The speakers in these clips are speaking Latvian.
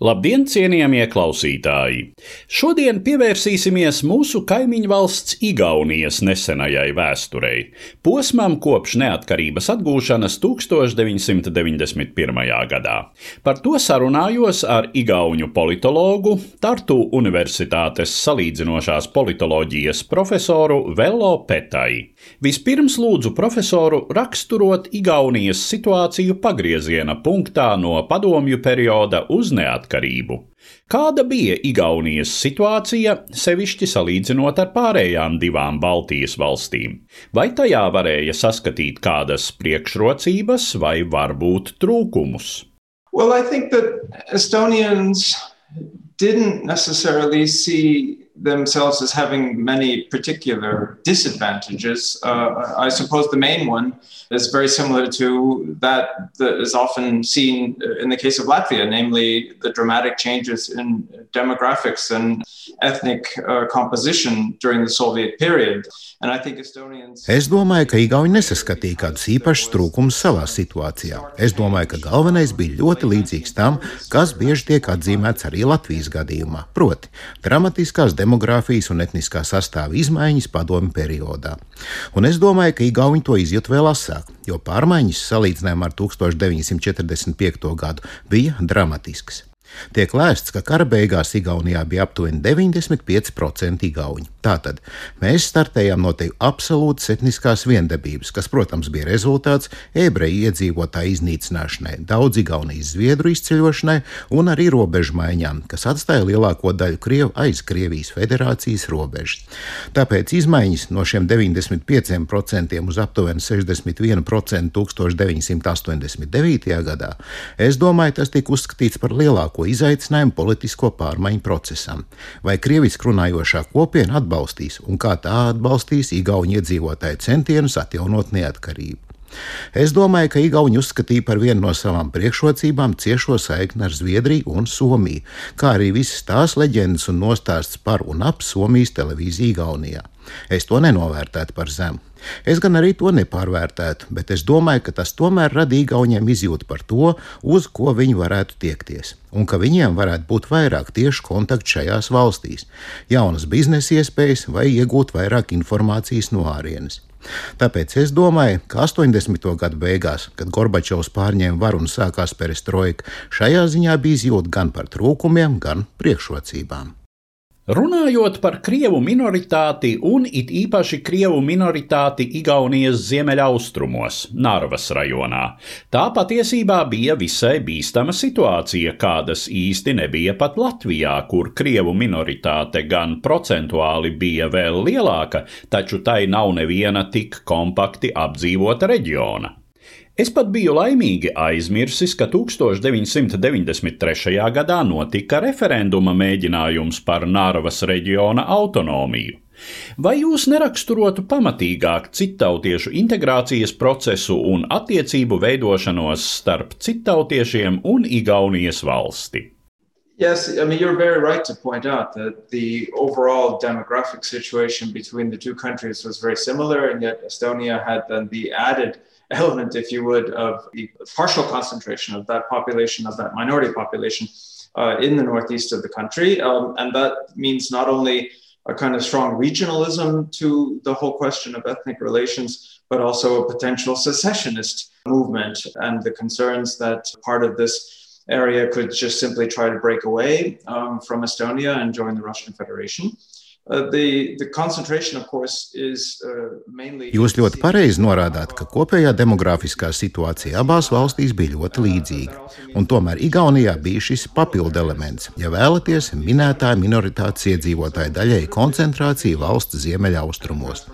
Labdien, cienījamie klausītāji! Šodien pievērsīsimies mūsu kaimiņu valsts Igaunijas nesenajai vēsturei, posmam kopš neatkarības atgūšanas 1991. gadā. Par to sarunājos ar Igaunu politologu, Tartu Universitātes salīdzinošās politoloģijas profesoru Velo Petai. Vispirms lūdzu profesoru raksturot Igaunijas situāciju pagrieziena punktā no padomju perioda uz neatkarību neatkarību. Kāda bija Igaunijas situācija, sevišķi salīdzinot ar pārējām divām Baltijas valstīm? Vai tajā varēja saskatīt kādas priekšrocības vai varbūt trūkumus? Well, I think that Estonians didn't necessarily see themselves as having many particular disadvantages. Uh, I suppose the main one is very similar to that that is often seen in the case of Latvia, namely the dramatic changes in demographics and ethnic uh, composition during the Soviet period. Es domāju, ka Igauni nesaskatīja kādus īpašus trūkumus savā situācijā. Es domāju, ka galvenais bija ļoti līdzīgs tam, kas bieži tiek atzīmēts arī Latvijas gadījumā, proti, dramatiskās demogrāfijas un etniskā sastāva izmaiņas padomu periodā. Un es domāju, ka Igauni to izjūt vēl asāk, jo pārmaiņas salīdzinājumā ar 1945. gadu bija dramatiskas. Tiek lēsts, ka kara beigās Igaunijā bija aptuveni 95% igauņi. Tātad mēs startējām no te absolūtas etniskās viendabības, kas, protams, bija rezultāts ebreju iedzīvotāju iznīcināšanai, daudz Igaunijas zviedru izceļošanai un arī robežu maiņām, kas atstāja lielāko daļu Krievu aiz Krievijas federācijas robežas. Tāpēc izmaiņas no šiem 95% uz aptuveni 61% 1989. gadā, es domāju, tas tika uzskatīts par lielāko izaicinājumu politisko pārmaiņu procesam. Vai krieviski runājošā kopiena atbalstīs un kā tā atbalstīs Igaunu iedzīvotāju centienus atjaunot neatkarību? Es domāju, ka Igauni uzskatīja par vienu no savām priekšrocībām ciešo saikni ar Zviedriju un Somiju, kā arī visas tās leģendas un nostāsts par un ap Somijas televīziju Igaunijā. Es to nenovērtētu par zemu. Es gan arī to nepārvērtētu, bet es domāju, ka tas tomēr radīja Igauniem izjūtu par to, uz ko viņi varētu tiekties, un ka viņiem varētu būt vairāk tiešu kontaktu šajās valstīs, jaunas biznesa iespējas vai iegūt vairāk informācijas no ārienes. Tāpēc es domāju, ka 80. gadu beigās, kad Gorbačovs pārņēma varu un sākās perestroika, šajā ziņā bija izjūta gan par trūkumiem, gan priekšrocībām. Runājot par krievu minoritāti un it īpaši krievu minoritāti Igaunijas ziemeļaustrumos, Narvas rajonā, tā patiesībā bija visai bīstama situācija, kādas īsti nebija pat Latvijā, kur krievu minoritāte gan procentuāli bija vēl lielāka, taču tai nav neviena tik kompakti apdzīvota reģiona. Es pat biju laimīgi aizmirsis, ka 1993. gadā notika referenduma mēģinājums par Nārvas reģiona autonomiju. Vai jūs neraksturotu pamatīgāk citautiešu integrācijas procesu un attiecību veidošanos starp citautiešiem un Igaunijas valsti? Yes, I mean, you're very right to point out that the overall demographic situation between the two countries was very similar, and yet Estonia had then the added element, if you would, of the partial concentration of that population, of that minority population uh, in the northeast of the country. Um, and that means not only a kind of strong regionalism to the whole question of ethnic relations, but also a potential secessionist movement and the concerns that part of this area could just simply try to break away um, from Estonia and join the Russian Federation. Uh, the, the is, uh, mainly... Jūs ļoti pareizi norādāt, ka kopējā demogrāfiskā situācija abās valstīs bija ļoti līdzīga. Un tomēr Igaunijā bija šis papildu elements, ja vēlaties, minētā minoritātes iedzīvotāju daļai koncentrācija valsts ziemeļaustrumos.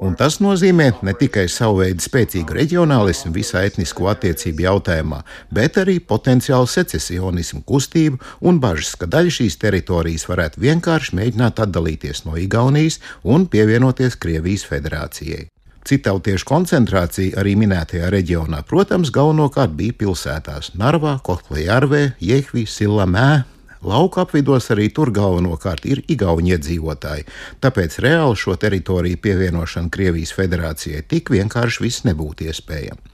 Un tas nozīmē ne tikai savu veidu spēcīgu reģionālismu visā etnisko attiecību jautājumā, bet arī potenciālu secesionismu kustību un bažas, ka daļa šīs teritorijas varētu vienkārši mēģināt atdalīties no Igaunijas un pievienoties Krievijas federācijai. Citautiešu koncentrācija arī minētajā reģionā, protams, galvenokārt bija pilsētās - Narvā, Kotlejārvē, Jehvi, Silamē, Lauka apvidos arī tur galvenokārt ir igauņu iedzīvotāji, tāpēc reāli šo teritoriju pievienošana Krievijas federācijai tik vienkārši viss nebūtu iespējams.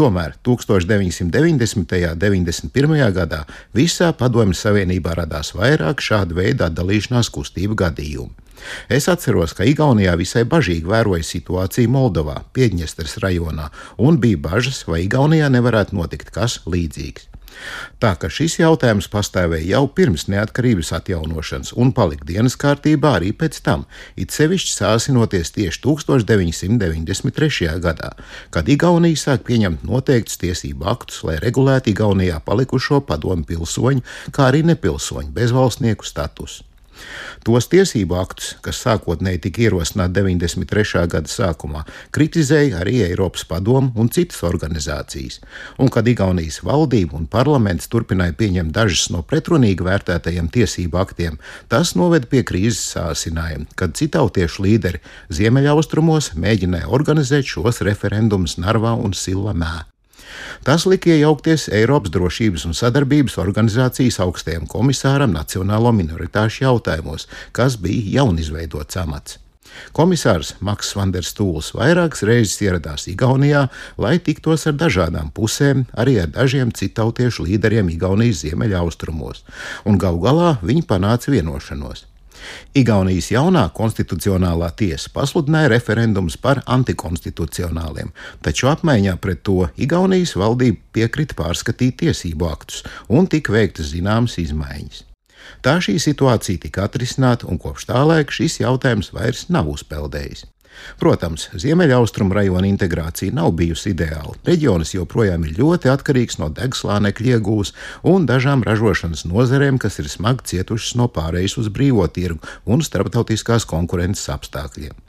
Tomēr 1990. un 91. gadā visā Padomju Savienībā radās vairāk šāda veida dalīšanās kustību gadījumu. Es atceros, ka Igaunijā visai bažīgi vēroja situāciju Moldovā, Piedņestras rajonā, un bija bažas, vai Igaunijā nevarētu notikt kas līdzīgs. Tā ka šis jautājums pastāvēja jau pirms neatkarības atjaunošanas un palika dienas kārtībā arī pēc tam, it sevišķi sāsinoties tieši 1993. gadā, kad Igaunija sāk pieņemt noteiktus tiesību aktus, lai regulētu Igaunijā palikušo padomu pilsoņu, kā arī nepilsoņu bezvalstnieku statusu. Tos tiesību aktus, kas sākotnēji tika ierosināti 93. gada sākumā, kritizēja arī Eiropas Padoma un citas organizācijas. Un kad Igaunijas valdība un parlaments turpināja pieņemt dažus no pretrunīgi vērtētajiem tiesību aktiem, tas noveda pie krīzes sāsinājuma, kad citautiešu līderi Ziemeļaustrumos mēģināja organizēt šos referendumus Narvā un Sillamē. Tas lika iejaukties Eiropas drošības un sadarbības organizācijas augstajam komisāram nacionālo minoritāšu jautājumos, kas bija jaunizveidots amats. Komisārs Maks Vanders Tūls vairākas reizes ieradās Igaunijā, lai tiktos ar dažādām pusēm, arī ar dažiem citautiešu līderiem Igaunijas ziemeļaustrumos, un galu galā viņi panāca vienošanos. Igaunijas jaunā konstitucionālā tiesa pasludināja referendumus par antikonstitucionāliem, taču apmaiņā pret to Igaunijas valdība piekrita pārskatīt tiesību aktus un tika veiktas zināmas izmaiņas. Tā šī situācija tika atrisināta, un kopš tā laika šis jautājums vairs nav uzpeldējis. Protams, ziemeļaustrumu rajona integrācija nav bijusi ideāla. Reģionis joprojām ir ļoti atkarīgs no degslānekļa iegūs un dažām ražošanas nozarēm, kas ir smagi cietušas no pārejas uz brīvo tirgu un starptautiskās konkurences apstākļiem.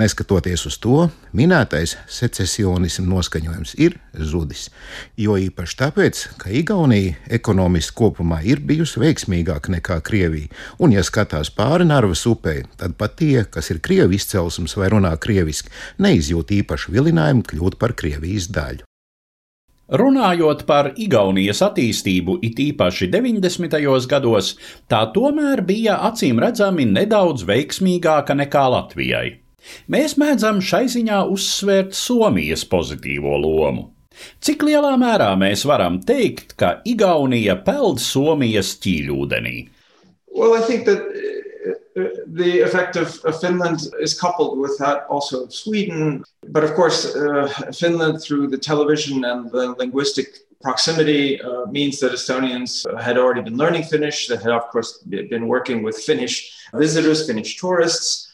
Neskatoties uz to, minētais secesionismu noskaņojums ir zudis. Jo īpaši tāpēc, ka Igaunija ekonomiski kopumā ir bijusi veiksmīgāka nekā Krievija, un, ja skatās pāri Narvas upei, tad pat tie, kas ir krievi izcelsmes vai runā krieviski, neizjūt īpašu vilinājumu kļūt par Krievijas daļu. Runājot par Igaunijas attīstību, it īpaši 90. gados, tā tomēr bija acīm redzami nedaudz veiksmīgāka nekā Latvijai. Mēs mēdzam šai ziņā uzsvērt Somijas pozitīvo lomu. Cik lielā mērā mēs varam teikt, ka Igaunija peld Somijas ķīļūdenī? Well, I think that uh, the effect of, of, Finland is coupled with that also of Sweden. But of course, uh, Finland, through the television and the linguistic proximity, uh, means that Estonians had already been learning Finnish, that had, of course, been working with Finnish visitors, Finnish tourists.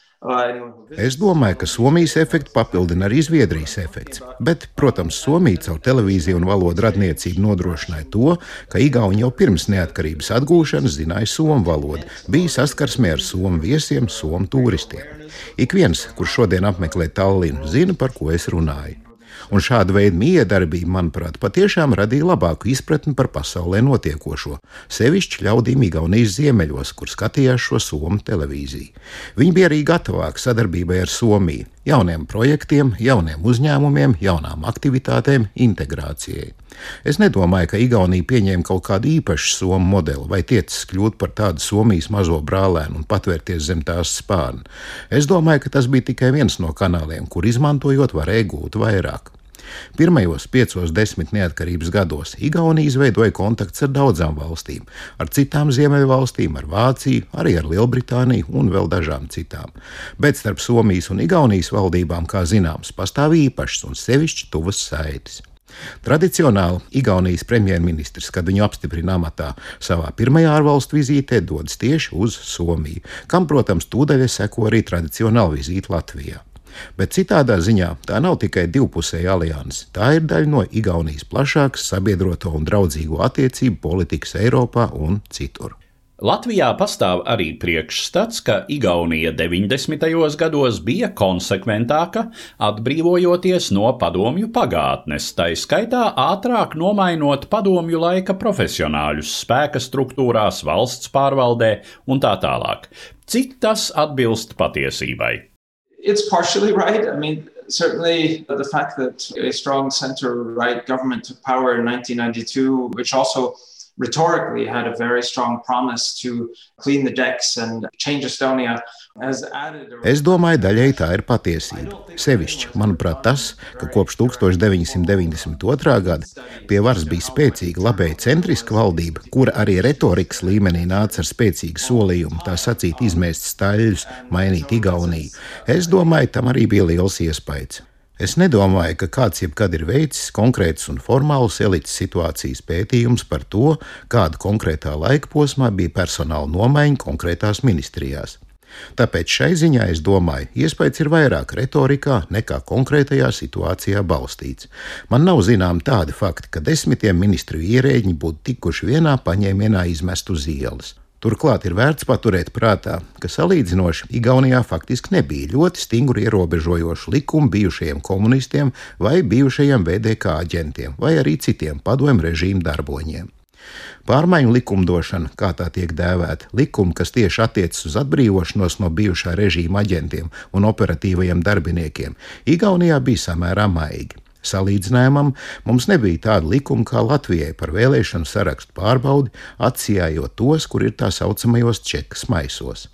Es domāju, ka Somijas efektu papildina arī Zviedrijas efekts. Bet, protams, Somija caur televīziju un valodu radniecību nodrošināja to, ka Igauni jau pirms neatkarības atgūšanas zināja somu valodu, bija saskarsmē ar somu viesiem, somu turistiem. Ik viens, kurš šodien apmeklē Tallinu, zina, par ko es runāju. Un šāda veida miedarbība, manuprāt, patiešām radīja labāku izpratni par pasaulē notiekošo, sevišķi ļaudīm Igaunijas ziemeļos, kur skatījās šo somu televīziju. Viņi bija arī gatavāki sadarbībai ar Somiju, jauniem projektiem, jauniem uzņēmumiem, jaunām aktivitātēm, integrācijai. Es nedomāju, ka Igaunija pieņēma kaut kādu īpašu somu modeli vai tiecis kļūt par tādu Somijas mazo brālēnu un patvērties zem tās spārna. Es domāju, ka tas bija tikai viens no kanāliem, kur izmantojot varēja gūt vairāk. Pirmajos piecos desmit neatkarības gados Igaunija izveidoja kontakts ar daudzām valstīm, ar citām Ziemeļvalstīm, ar Vāciju, arī ar Lielbritāniju un vēl dažām citām. Bet starp Somijas un Igaunijas valdībām, kā zināms, pastāv īpašs un sevišķi tuvas saites. Tradicionāli Igaunijas premjerministrs, kad viņu apstiprina amatā, savā pirmajā ārvalstu vizītē dodas tieši uz Somiju, kam, protams, tūdaļai seko arī tradicionāla vizīte Latvijā. Bet citādā ziņā tā nav tikai divpusēja alianse. Tā ir daļa no Igaunijas plašākas sabiedroto un draudzīgo attiecību politikas Eiropā un citur. Latvijā pastāv arī priekšstats, ka Igaunija 90. gados bija konsekventāka, atbrīvojoties no padomju pagātnes, tai skaitā ātrāk nomainot padomju laika profesionāļus spēka struktūrās, valsts pārvaldē un tā tālāk. Cik tas atbilst patiesībai? It's partially right. I mean, certainly the fact that a strong center right government took power in 1992, which also rhetorically had a very strong promise to clean the decks and change Estonia. Es domāju, daļai tā ir patiesība. Sevišķi, manuprāt, tas, ka kopš 1992. gada pie varas bija spēcīga labēja centriska valdība, kura arī retorikas līmenī nāca ar spēcīgu solījumu, tā sacīt, izmēst staļļus, mainīt Igauniju. Es domāju, tam arī bija liels iespējas. Es nedomāju, ka kāds jebkad ir veicis konkrēts un formāls elites situācijas pētījums par to, kāda konkrētā laika posmā bija personāla nomaiņa konkrētās ministrijās. Tāpēc šai ziņā es domāju, iespējas ir vairāk retorikā nekā konkrētajā situācijā balstīts. Man nav zinām tādi fakti, ka desmitiem ministru ierēģi būtu tikuši vienā paņēmienā izmest uz ielas. Turklāt ir vērts paturēt prātā, ka salīdzinoši Igaunijā faktiski nebija ļoti stingri ierobežojošu likumu bijušajiem komunistiem vai bijušajiem VDK aģentiem vai arī citiem padomju režīmu darboņiem. Pārmaiņu likumdošana, kā tā tiek dēvēta, likumi, kas tieši attiecas uz atbrīvošanos no bijušā režīma aģentiem un operatīvajiem darbiniekiem, Igaunijā bija samērā maigi. Salīdzinājumam mums nebija tāda likuma kā Latvijai par vēlēšanu sarakstu pārbaudi, atsijājot tos, kur ir tā saucamajos čekas maisos.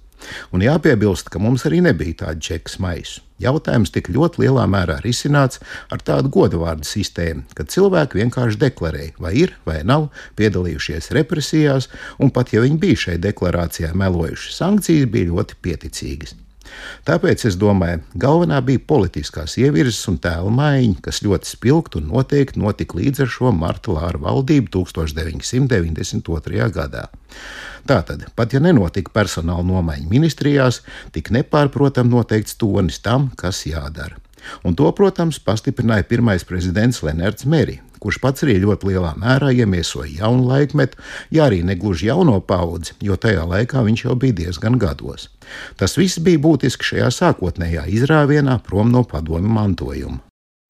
Un jāpiebilst, ka mums arī nebija tāda čekas maisu. Jautājums tik ļoti lielā mērā risināts ar tādu godavārdu sistēmu, ka cilvēki vienkārši deklarēja, vai ir vai nav piedalījušies represijās, un pat ja viņi bija šai deklarācijā melojuši, sankcijas bija ļoti pieticīgas. Tāpēc es domāju, galvenā bija politiskās ievirzes un tēla maiņa, kas ļoti spilgti un noteikti notika līdz ar šo Marta Lāra valdību 1992. gadā. Tātad, pat ja nenotika personāla nomaiņa ministrijās, tik nepārprotam noteikts tonis tam, kas jādara. Un to, protams, pastiprināja pirmais prezidents Lenards Meri, kurš pats arī ļoti lielā mērā iemiesoja jaunu laikmetu, ja arī negluži jauno paudzi, jo tajā laikā viņš jau bija diezgan gados. Tas viss bija būtiski šajā sākotnējā izrāvienā prom no padomju mantojuma.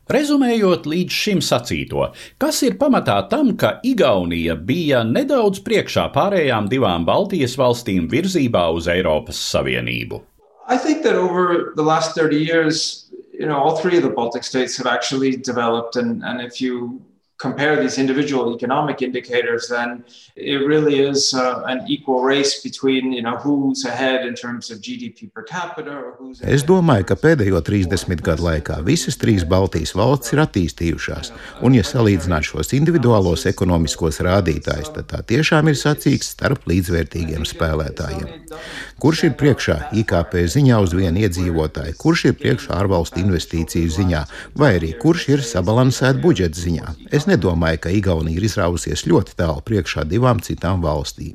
Rezumējot līdz šim sacīto, kas ir pamatā tam, ka Igaunija bija nedaudz priekšā pārējām divām Baltijas valstīm virzībā uz Eiropas Savienību? I think that over the last 30 years, you know, all three of the Baltic states have actually developed, and, and if you compare these individual economic indicators, then it really is uh, an equal race between you know who's ahead in terms of GDP per capita or who's. Es domāju, ka pēdējo 30 gadu laikā visas trīs Baltijas valstis ir attīstījušās, un, ja salīdzināt šos individuālos ekonomiskos rādītājus, tad tā tiešām ir sacīks starp līdzvērtīgiem spēlētājiem. Kurš ir priekšā IKP ziņā uz vienu iedzīvotāju, kurš ir priekšā ārvalstu investīciju ziņā, vai arī kurš ir sabalansēta budžeta ziņā? Es Es nedomāju, ka Igaunija ir izrāvusies ļoti tālu priekšā divām citām valstīm.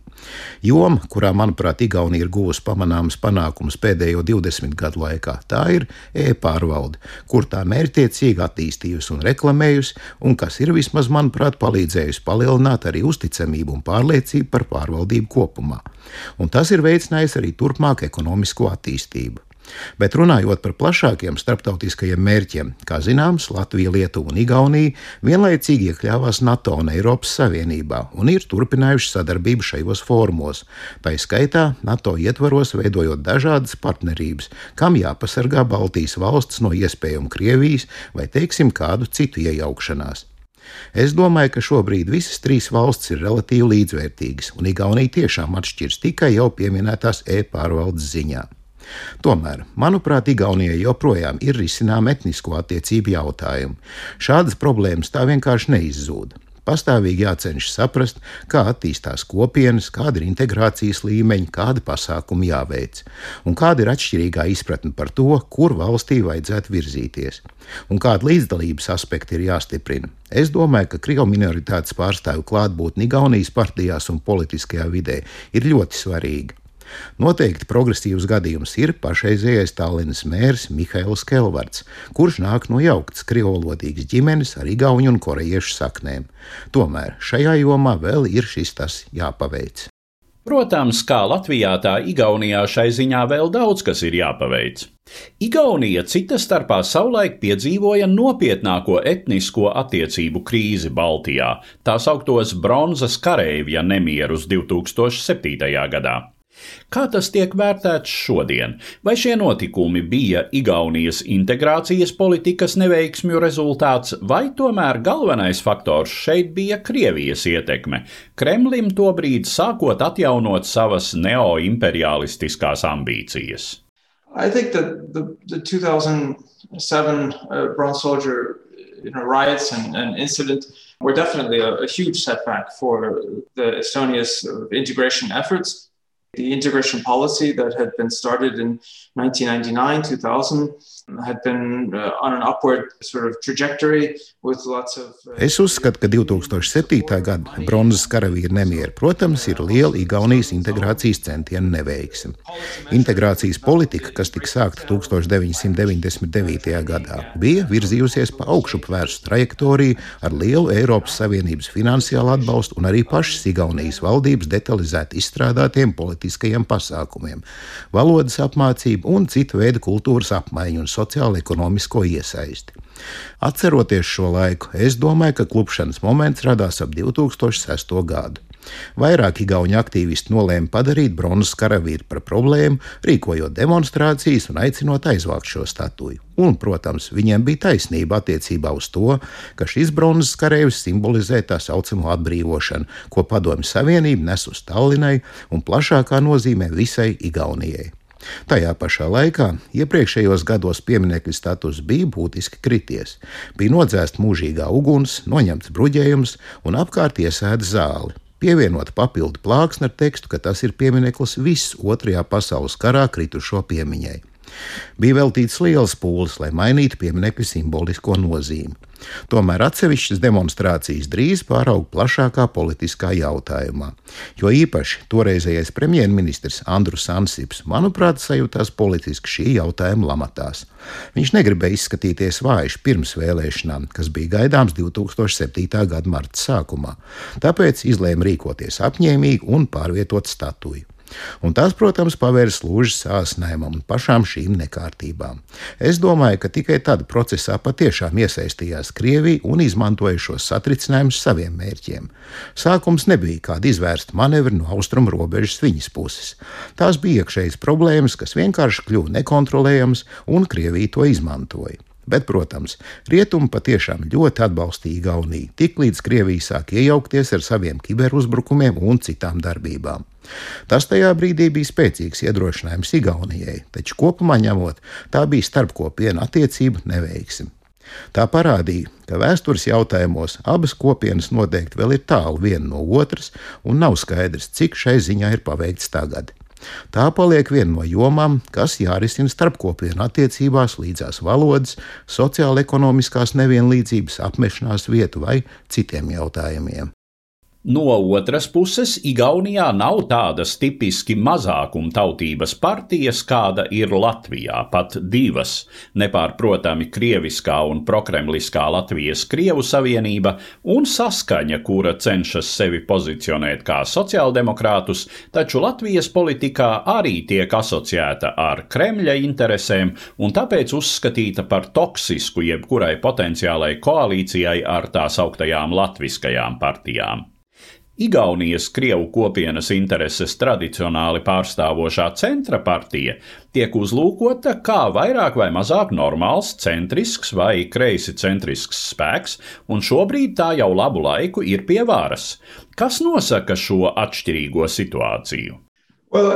Joma, kurā, manuprāt, Igaunija ir guvusi pamanāmus panākumus pēdējo 20 gadu laikā, tā ir e-pārvalde, kur tā mērķtiecīgi attīstījusi un reklamējusi, un kas ir vismaz, manuprāt, palīdzējusi palielināt arī uzticamību un pārliecību par pārvaldību kopumā. Un tas ir veicinājis arī turpmāku ekonomisko attīstību. Bet runājot par plašākiem starptautiskajiem mērķiem, kā zināms, Latvija, Lietuva un Igaunija vienlaicīgi iekļāvās NATO un Eiropas Savienībā un ir turpinājuši sadarbību šajos formos, tā izskaitā NATO ietvaros veidojot dažādas partnerības, kam jāpasargā Baltijas valsts no iespējamu Krievijas vai, teiksim, kādu citu iejaukšanās. Es domāju, ka šobrīd visas trīs valstis ir relatīvi līdzvērtīgas, un Igaunija tiešām atšķiras tikai jau pieminētās e-pārvaldes ziņā. Tomēr, manuprāt, Igaunijai joprojām ir risinām etnisko attiecību jautājumi. Šādas problēmas tā vienkārši neizzūd. Pastāvīgi jācenšas saprast, kā attīstās kopienas, kāda ir integrācijas līmeņa, kāda pasākuma jāveic, un kāda ir atšķirīgā izpratne par to, kur valstī vajadzētu virzīties, un kāda līdzdalības aspekti ir jāstiprina. Es domāju, ka Krievu minoritātes pārstāvju klātbūtne Igaunijas partijās un politiskajā vidē ir ļoti svarīga. Noteikti progresīvs gadījums ir pašreizējais Tallinas mērs Mihails Kelvards, kurš nāk no jauktas krivolodīgas ģimenes ar igauņu un korejiešu saknēm. Tomēr šajā jomā vēl ir šis tas jāpaveic. Protams, kā Latvijā, tā Igaunijā šai ziņā vēl daudz kas ir jāpaveic. Igaunija cita starpā savulaik piedzīvoja nopietnāko etnisko attiecību krīzi Baltijā, tā sauktos bronzas kareivja nemierus 2007. gadā. Kā tas tiek vērtēts šodien? Vai šie notikumi bija Igaunijas integrācijas politikas neveiksmju rezultāts, vai tomēr galvenais faktors šeit bija Krievijas ietekme, Kremlim tobrīd sākot atjaunot savas neoimperialistiskās ambīcijas? I think that the, the 2007 uh, Bronze Soldier you know, riots and, and incident were definitely a, a huge setback for the Estonia's uh, integration efforts. The integration policy that had been started in 1999 2000 uh. Uh, es uzskatu, ka 2007. gada bronzas karavīra nemieri, protams, ir liela Igaunijas integrācijas centienu neveiksme. Integrācijas politika, kas tika sākta 1999. gadā, bija virzījusies pa augšupvērstu trajektoriju ar lielu Eiropas Savienības finansiālu atbalstu un arī pašas Igaunijas valdības detalizēti izstrādātiem politiskajiem pasākumiem, valodas apmācību un citu veidu kultūras apmaiņu un sociālo-ekonomisko iesaisti. Atceroties šo laiku, es domāju, ka klupšanas moments radās ap 2006. gadu. Vairāki gauņu aktīvisti nolēma padarīt bronzas karavīru par problēmu, rīkojot demonstrācijas un aicinot aizvākt šo statuju. Un, protams, viņiem bija taisnība attiecībā uz to, ka šis bronzas karavīrs simbolizē tā saucamo atbrīvošanu, ko Padomju Savienība nes uz Tallinai un plašākā nozīmē visai Igaunijai. Tajā pašā laikā iepriekšējos gados pieminiekļa status bija būtiski krities. Bija nodzēsta mūžīgā uguns, noņemts bruģējums un apkārt iesēta zāli. Pievienot papildu plāksni ar tekstu, ka tas ir piemineklis viss otrajā pasaules karā kritušo piemiņai. Bija veltīts liels pūles, lai mainītu pieminiektu simbolisko nozīmi. Tomēr atsevišķas demonstrācijas drīz pārauga plašākā politiskā jautājumā, jo īpaši toreizējais premjerministrs Andrus Ansips, manuprāt, sajūtās politiski šī jautājuma lamatās. Viņš negribēja izskatīties vājš pirms vēlēšanām, kas bija gaidāms 2007. gada marta sākumā, tāpēc izlēma rīkoties apņēmīgi un pārvietot statuju. Un tas, protams, pavērs lūžas sāsnējumam un pašām šīm nekārtībām. Es domāju, ka tikai tad procesā patiešām iesaistījās Krievija un izmantoja šos satricinājumus saviem mērķiem. Sākums nebija kāda izvērsta manevra no austrumu robežas viņas puses. Tās bija iekšējas problēmas, kas vienkārši kļuva nekontrolējamas, un Krievija to izmantoja. Bet, protams, rietumi patiešām ļoti atbalstīja Igauniju, tiklīdz Krievija sāk iejaukties ar saviem kiberuzbrukumiem un citām darbībām. Tas tajā brīdī bija spēcīgs iedrošinājums Igaunijai, taču kopumā ņemot, tā bija starpkopienu attiecību neveiksme. Tā parādīja, ka vēstures jautājumos abas kopienas noteikti vēl ir tālu viena no otras, un nav skaidrs, cik šai ziņā ir paveikts tagad. Tā paliek viena no jomām, kas jārisina starpkopienu attiecībās līdzās valodas, sociāla-ekonomiskās nevienlīdzības, apmešanās vietu vai citiem jautājumiem. No otras puses, Igaunijā nav tādas tipiski mazākumtautības partijas, kāda ir Latvijā, pat divas - nepārprotami krieviskā un prokremliskā Latvijas Krievu savienība un saskaņa, kura cenšas sevi pozicionēt kā sociāldemokrātus, taču Latvijas politikā arī tiek asociēta ar Kremļa interesēm un tāpēc uzskatīta par toksisku jebkurai potenciālai koalīcijai ar tās augtajām latviskajām partijām. Igaunijas Krievu kopienas intereses tradicionāli pārstāvošā centra partija tiek uzlūkota kā vairāk vai mazāk normāls, centrisks vai kreisi centrisks spēks, un šobrīd tā jau labu laiku ir pie varas. Kas nosaka šo atšķirīgo situāciju? Well,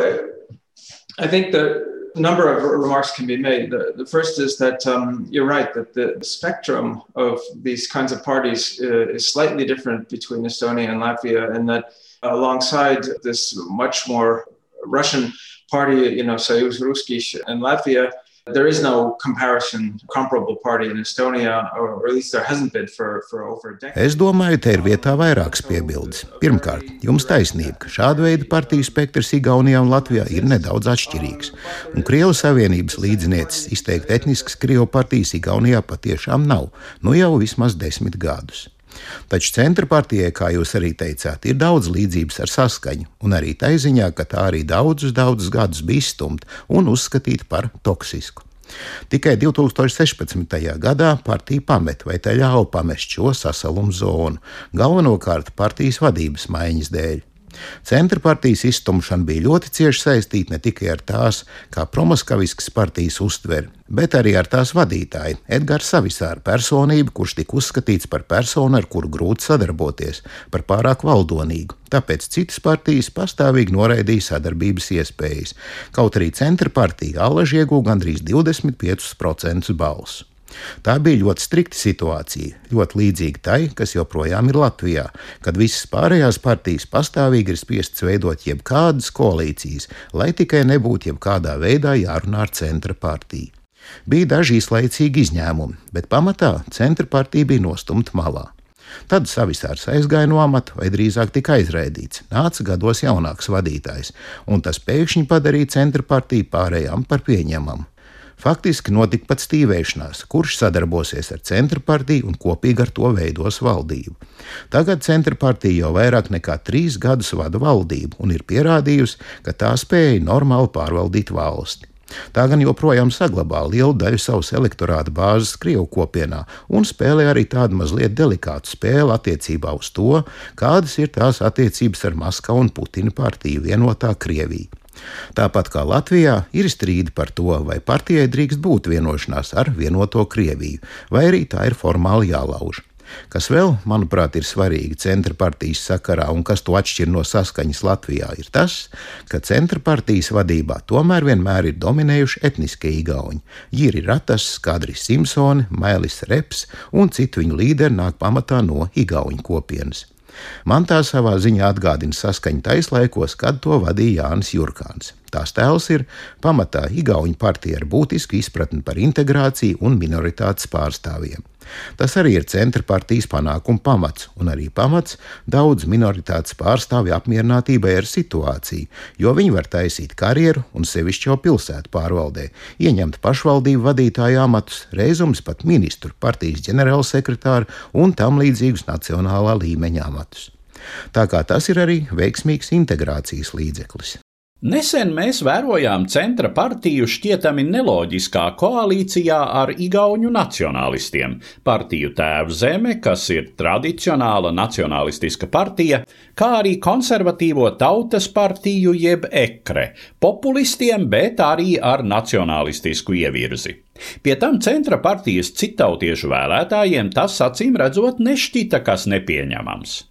I that A number of remarks can be made. The, the first is that um, you're right that the spectrum of these kinds of parties uh, is slightly different between Estonia and Latvia, and that alongside this much more Russian party, you know, Soyuz Ruskish in Latvia, There is no comparison comparable party in Estonia, or at least there hasn't been for, for over a decade. Es domāju, te ir vietā vairākas piebildes. Pirmkārt, jums taisnība, ka šāda veida partiju spektrs Igaunijā un Latvijā ir nedaudz atšķirīgs. Un Krievijas Savienības līdzinieces izteikt etniskas Krievijas partijas Igaunijā patiešām nav, nu jau vismaz desmit gadus. Taču centra partijai, kā jūs arī teicāt, ir daudz līdzības ar saskaņu, un arī tā ziņā, ka tā arī daudzus, daudzus gadus bija izstumta un uzskatīta par toksisku. Tikai 2016. gadā partija pameta vai tā ļāva pamest šo sasalumu zonu, galvenokārt partijas vadības maiņas dēļ. Centra partijas iztumšana bija ļoti cieši saistīta ne tikai ar tās, kā promoskaviskas partijas uztveri, bet arī ar tās vadītāju Edgars Savisāru personību, kurš tika uzskatīts par personu, ar kuru grūti sadarboties, par pārāk valdonīgu. Tāpēc citas partijas pastāvīgi noraidīja sadarbības iespējas, kaut arī centra partija Allaž ieguva gandrīz 25% balsu. Tā bija ļoti strikta situācija, ļoti līdzīga tai, kas joprojām ir Latvijā, kad visas pārējās partijas pastāvīgi ir spiestas veidot jebkādas koalīcijas, lai tikai nebūtu jebkādā veidā jārunā ar centra partiju. Bija daži izlaicīgi izņēmumi, bet pamatā centra partija bija nostumta malā. Tad savisārs aizgāja no amata, vai drīzāk tika aizraidīts. Nāca gados jaunāks vadītājs, un tas pēkšņi padarīja centra partiju pārējām par pieņemamu. Faktiski notika pat stīvēšanās, kurš sadarbosies ar centra partiju un kopīgi ar to veidos valdību. Tagad centra partija jau vairāk nekā trīs gadus vada valdību un ir pierādījusi, ka tā spēja normāli pārvaldīt valsti. Tā gan joprojām saglabā lielu daļu savas elektorāta bāzes Krievu kopienā un spēlē arī tādu mazliet delikātu spēli attiecībā uz to, kādas ir tās attiecības ar Maskavu un Putina partiju vienotā Krievija. Tāpat kā Latvijā, ir strīdi par to, vai partijai drīkst būt vienošanās ar vienoto Krieviju, vai arī tā ir formāli jālauž. Kas vēl, manuprāt, ir svarīgi centra partijas sakarā un kas to atšķir no saskaņas Latvijā, ir tas, ka centra partijas vadībā tomēr vienmēr ir dominējuši etniskie igauņi. Jiri Ratas, Kadris Simpsoni, Mailis Reps un citu viņu līderi nāk pamatā no igauņu kopienas. Man tā savā ziņā atgādina saskaņu taislaikos, kad to vadīja Jānis Jurkāns. Tās tēls ir pamatā Igaunijas partija ar būtisku izpratni par integrāciju un minoritātes pārstāvjiem. Tas arī ir centra partijas panākuma pamats, un arī pamats daudz minoritātes pārstāvju apmierinātībai ar situāciju, jo viņi var taisīt karjeru un sevišķi jau pilsētu pārvaldē, ieņemt pašvaldību vadītāju amatus, reizums pat ministru, partijas ģenerālsekretāru un tam līdzīgus nacionālā līmeņa amatus. Tā kā tas ir arī veiksmīgs integrācijas līdzeklis. Nesen mēs vērojām centra partiju šķietami neloģiskā koalīcijā ar Igaunu nacionālistiem, partiju Tēvu Zeme, kas ir tradicionāla nacionālistiska partija, kā arī konservatīvo tautas partiju jeb ekre, populistiem, bet arī ar nacionālistisku ievirzi. Pie tam centra partijas citautiešu vēlētājiem tas acīm redzot nešķita kas nepieņemams.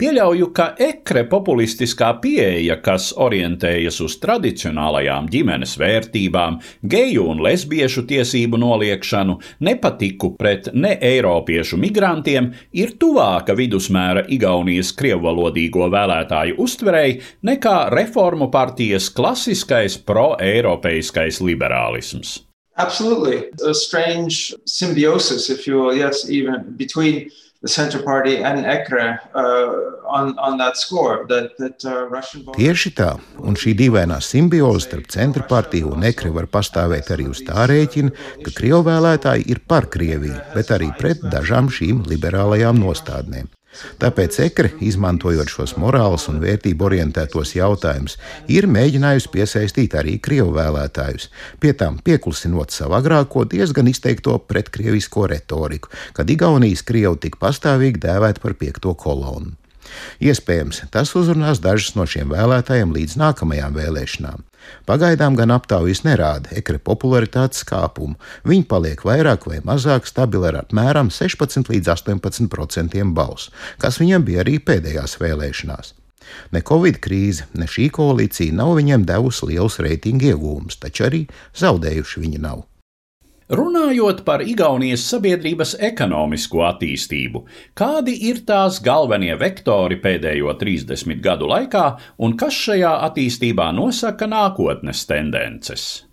Pieļauju, ka ekre populistiskā pieeja, kas orientējas uz tradicionālajām ģimenes vērtībām, geju un lesbiešu tiesību noliekšanu, nepatiku pret ne-eiropiešu migrantiem, ir tuvāka vidusmēra Igaunijas krievvalodīgo vēlētāju uztverei nekā reformu partijas klasiskais pro-eiropeiskais liberālisms. Absolutely. A strange symbiosis, if you will, yes, even between the Center Party and ECRE uh, on, on that score. That, that, uh, Russian Tieši tā, un šī dīvainā simbioze starp Centra partiju un ECRE var pastāvēt arī uz tā rēķina, ka Krievu vēlētāji ir par Krieviju, bet arī pret dažām šīm liberālajām nostādnēm. Tāpēc ekre, izmantojot šos morālus un vērtību orientētos jautājumus, ir mēģinājusi piesaistīt arī krievu vēlētājus, pie tām pieklusinot savu agrāko diezgan izteikto pretkrievisko retoriku, kad Igaunijas krievu tik pastāvīgi dēvēt par piekto kolonu. Iespējams, tas uzrunās dažus no šiem vēlētājiem līdz nākamajām vēlēšanām. Pagaidām gan aptaujas nerāda ekra popularitātes kāpumu. Viņi paliek vairāk vai mazāk stabili ar apmēram 16 līdz 18% balsu, kas viņam bija arī pēdējās vēlēšanās. Ne Covid krīze, ne šī koalīcija nav viņiem devusi liels reitingu iegūmus, taču arī zaudējuši viņi nav. Runājot par Igaunijas sabiedrības ekonomisko attīstību, kādi ir tās galvenie vektori pēdējo 30 gadu laikā un kas šajā attīstībā nosaka nākotnes tendences?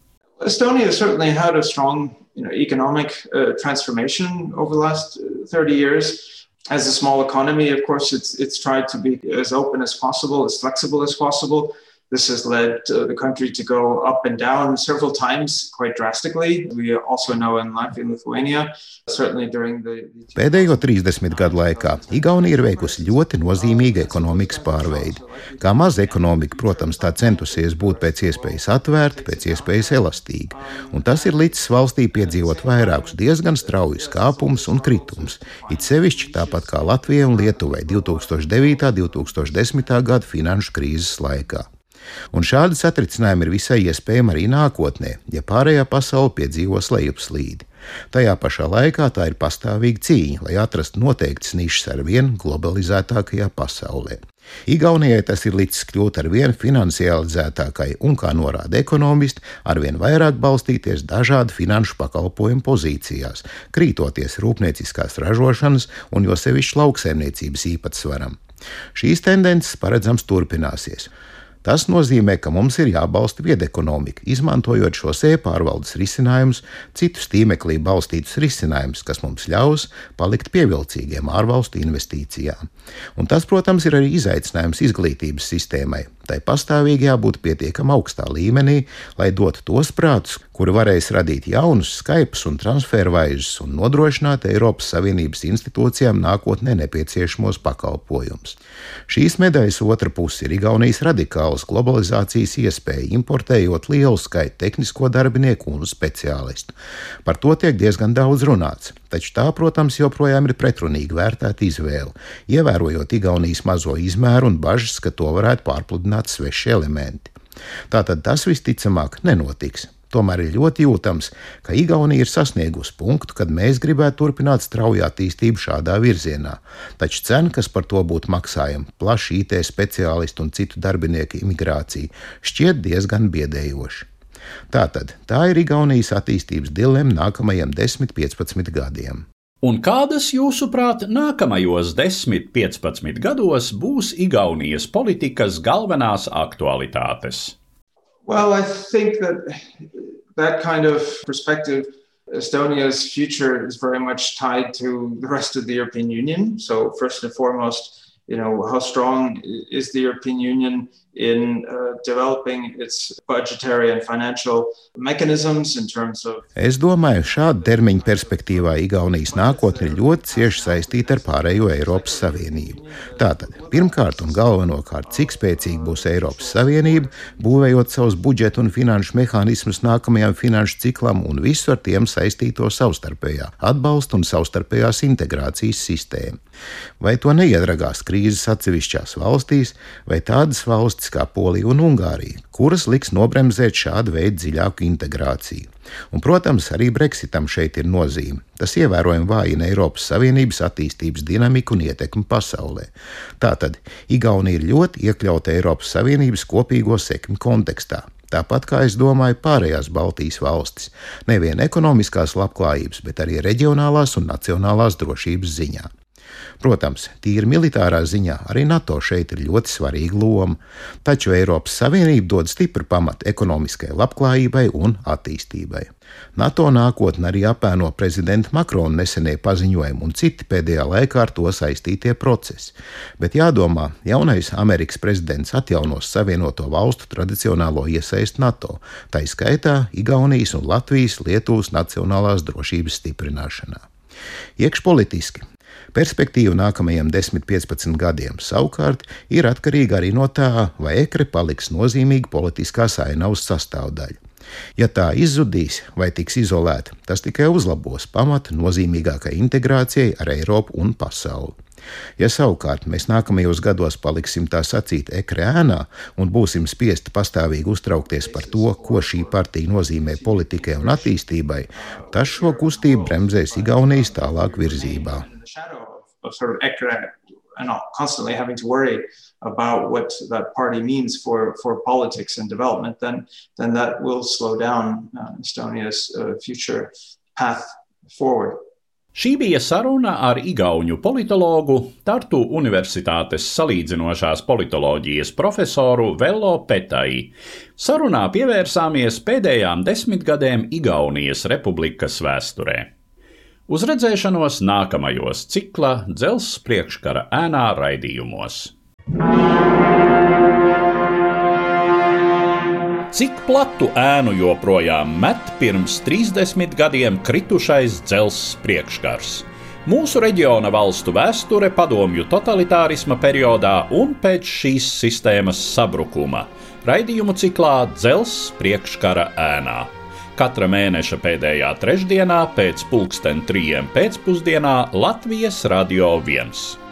Estonia certainly had a strong you know, economic uh, transformation over the last 30 years. as a small economy, of course, it's it's tried to be as open as possible, as flexible as possible. This has led uh, the country to go up and down several times quite drastically. We also know in Latvia and Lithuania, certainly during the. Pēdējo 30 gadu laikā Igaunija ir veikusi ļoti nozīmīgu ekonomikas pārveidi. Kā maza ekonomika, protams, tā centusies būt pēc iespējas atvērta, pēc iespējas elastīga, un tas ir licis valstī piedzīvot vairākus diezgan straujus kāpumus un kritumus, it sevišķi tāpat kā Latvijai un Lietuvai 2009. un 2010. gada finanšu krīzes laikā. Un šādi satricinājumi ir visai iespējami arī nākotnē, ja pārējā pasaule piedzīvos lejupslīdi. Tajā pašā laikā tā ir pastāvīga cīņa, lai atrastu noteiktas nišas ar vien globalizētākajā pasaulē. Igaunijai tas ir līdz kļūt ar vien finansializētākai un, kā norāda ekonomisti, ar vien vairāk balstīties dažādu finanšu pakalpojumu pozīcijās, krītoties rūpnieciskās ražošanas un jo sevišķi lauksaimniecības īpatsvaram. Šīs tendences paredzams turpināsies. Tas nozīmē, ka mums ir jābalsta viedekonomika, izmantojot šos e-pārvaldes risinājumus, citus tīmeklī balstītus risinājumus, kas mums ļaus palikt pievilcīgiem ārvalstu investīcijām. Un tas, protams, ir arī izaicinājums izglītības sistēmai. Tai pastāvīgi jābūt pietiekami augstā līmenī, lai dotu tos prātus, kuri varēs radīt jaunus Skype un transfervaizus un nodrošināt Eiropas Savienības institūcijām nākotnē nepieciešamos pakalpojumus. Šīs medaļas otra puse ir Igaunijas radikālas globalizācijas iespēja, importējot lielu skaitu tehnisko darbinieku un speciālistu. Par to tiek diezgan daudz runāts, taču tā, protams, joprojām ir pretrunīgi vērtēta izvēle, ievērojot Igaunijas mazo izmēru un bažas, ka to varētu pārpludināt sveši elementi. Tātad tas visticamāk nenotiks. Tomēr ir ļoti jūtams, ka Igaunija ir sasniegusi punktu, kad mēs gribētu turpināt strauju attīstību šādā virzienā. Taču cena, kas par to būtu maksājama, plaša IT speciālistu un citu darbinieku imigrācija, šķiet diezgan biedējoša. Tātad tā ir Igaunijas attīstības dilemma nākamajiem 10-15 gadiem. Un kādas, jūsuprāt, nākamajos 10-15 gados būs Igaunijas politikas galvenās aktualitātes? Well, I think that that kind of perspective, Estonia's future is very much tied to the rest of the European Union. So, first and foremost, you know, how strong is the European Union in uh, developing its budgetary and financial mechanisms in terms of. Es domāju, šāda termiņa perspektīvā Igaunijas nākotne ir ļoti cieši saistīta ar pārējo Eiropas Savienību. Tātad, pirmkārt un galvenokārt, cik spēcīga būs Eiropas Savienība, būvējot savus budžetu un finanšu mehānismus nākamajam finanšu ciklam un visu ar tiem saistīto savstarpējā atbalsta un savstarpējās integrācijas sistēmu. Vai to neiedragās krīzes atsevišķās valstīs, vai tādas valstis, valstis kā Polija un Ungārija, kuras liks nobremzēt šādu veidu dziļāku integrāciju. Un, protams, arī Brexitam šeit ir nozīme. Tas ievērojami vājina Eiropas Savienības attīstības dinamiku un ietekmi pasaulē. Tātad Igaunija ir ļoti iekļauta Eiropas Savienības kopīgo sekmi kontekstā. Tāpat kā es domāju, pārējās Baltijas valstis, nevien ekonomiskās labklājības, bet arī reģionālās un nacionālās drošības ziņā. Protams, tīri militārā ziņā arī NATO šeit ir ļoti svarīga loma, taču Eiropas Savienība dod stipru pamatu ekonomiskai labklājībai un attīstībai. NATO nākotnē arī apēno prezidenta Makrona nesenie paziņojumi un citi pēdējā laikā ar to saistītie procesi. Bet jādomā, jaunais Amerikas prezidents atjaunos Savienoto valstu tradicionālo iesaistu NATO, tā izskaitā Igaunijas un Latvijas Lietuvas nacionālās drošības stiprināšanā. Iekšpolitiski Perspektīva nākamajiem 10-15 gadiem savukārt ir atkarīga arī no tā, vai ekre paliks nozīmīga politiskās ainavas sastāvdaļa. Ja tā izzudīs vai tiks izolēta, tas tikai uzlabos pamatu nozīmīgākai integrācijai ar Eiropu un pasauli. Ja savukārt mēs nākamajos gados paliksim tā sacīt ekrānā un būsim spiesti pastāvīgi uztraukties par to, ko šī partija nozīmē politikai un attīstībai, tas šo kustību bremzēs Igaunijas tālāk virzībā. And constantly having to worry about what that party means for, for politics and development, then, then that will slow down uh, Estonia's uh, future path forward. Šī bija saruna ar Igaunu politologu, Tartu Universitātes salīdzinošās politoloģijas profesoru Velo Petai. Sarunā pievērsāmies pēdējām desmitgadēm Igaunijas republikas vēsturē. Uz redzēšanos nākamajos cikla dzelzs priekškara ēnā raidījumos. Cik platu ēnu joprojām met pirms 30 gadiem kritušais dzelzs priekškars? Mūsu reģiona valstu vēsture padomju totalitārisma periodā un pēc šīs sistēmas sabrukuma - raidījumu ciklā Dzelzs priekškara ēnā katra mēneša pēdējā trešdienā pēc pulksten trijiem pēcpusdienā Latvijas Radio 1.